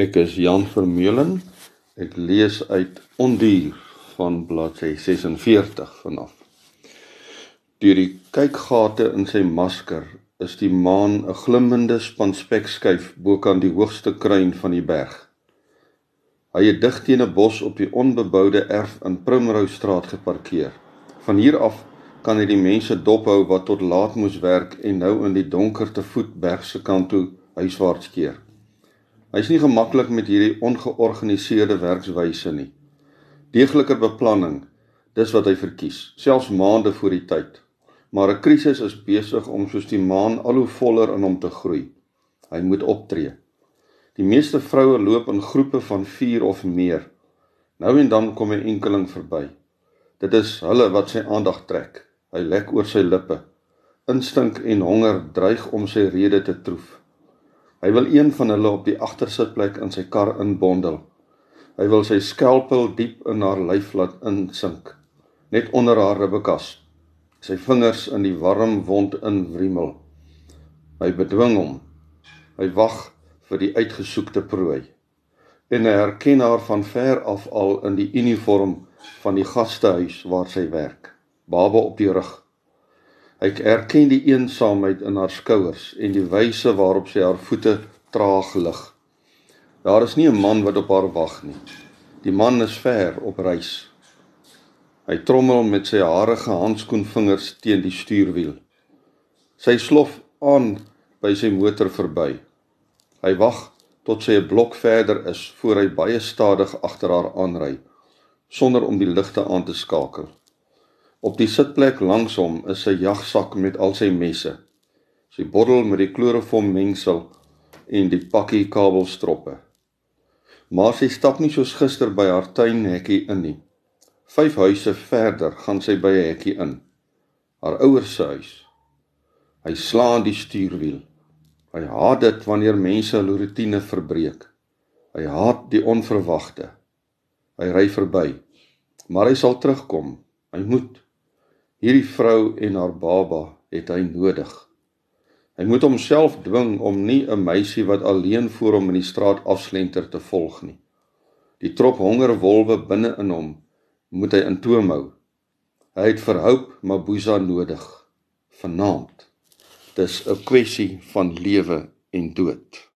Ek is Jan Vermeulen. Ek lees uit Ondier van bladsy 46 vanaf. Deur die kykgate in sy masker is die maan 'n glimmende span spekskyf bo kan die hoogste kruin van die berg. Hy het dig teen 'n bos op die onbeboude erf in Primrose Straat geparkeer. Van hier af kan hy die mense dophou wat tot laat moes werk en nou in die donkerte voet berg se kant toe huiswaarts keer. Hy's nie gemaklik met hierdie ongeorganiseerde werkswyse nie. Deegliker beplanning, dis wat hy verkies, selfs maande voor die tyd. Maar 'n krisis is besig om soos die maan al hoe voller in hom te groei. Hy moet optree. Die meeste vroue loop in groepe van 4 of meer. Nou en dan kom 'n enkeling verby. Dit is hulle wat sy aandag trek. Hy lek oor sy lippe. Instink en honger dreig om sy rede te troef. Hy wil een van hulle op die agtersitplek in sy kar inbondel. Hy wil sy skelpel diep in haar lyf laat insink, net onder haar ribbekas. Sy vingers in die warm wond inwriemel. Hy bedwing hom. Hy wag vir die uitgesoekte prooi. En hy herken haar van ver af al in die uniform van die gastehuis waar sy werk. Baba op die rug. Ek erken die eensaamheid in haar skouers en die wyse waarop sy haar voete traag lig. Daar is nie 'n man wat op haar wag nie. Die man is ver op reis. Hy trommel met sy harige handskoenvingers teen die stuurwiel. Sy slof aan by sy motor verby. Hy wag tot sy 'n blok verder is voor hy baie stadig agter haar aanry sonder om die ligte aan te skakel. Op die sitplek langs hom is sy jagsak met al sy messe. Sy bottel met die kloroform mengsel en die pakkie kabelstroppe. Maar sy stap nie soos gister by haar tuinhekkie in nie. Vyf huise verder gaan sy by 'n hekkie in. Haar ouers se huis. Hy slaan die stuurwiel. Hy haat dit wanneer mense hul rotine verbreek. Hy haat die onverwagte. Hy ry verby. Maar hy sal terugkom. Hy moet Hierdie vrou en haar baba het hy nodig. Hy moet homself dwing om nie 'n meisie wat alleen voor hom in die straat afslenter te volg nie. Die trop honger wolwe binne in hom moet hy in toom hou. Hy het verhoop Mabuza nodig vanaand. Dis 'n kwessie van lewe en dood.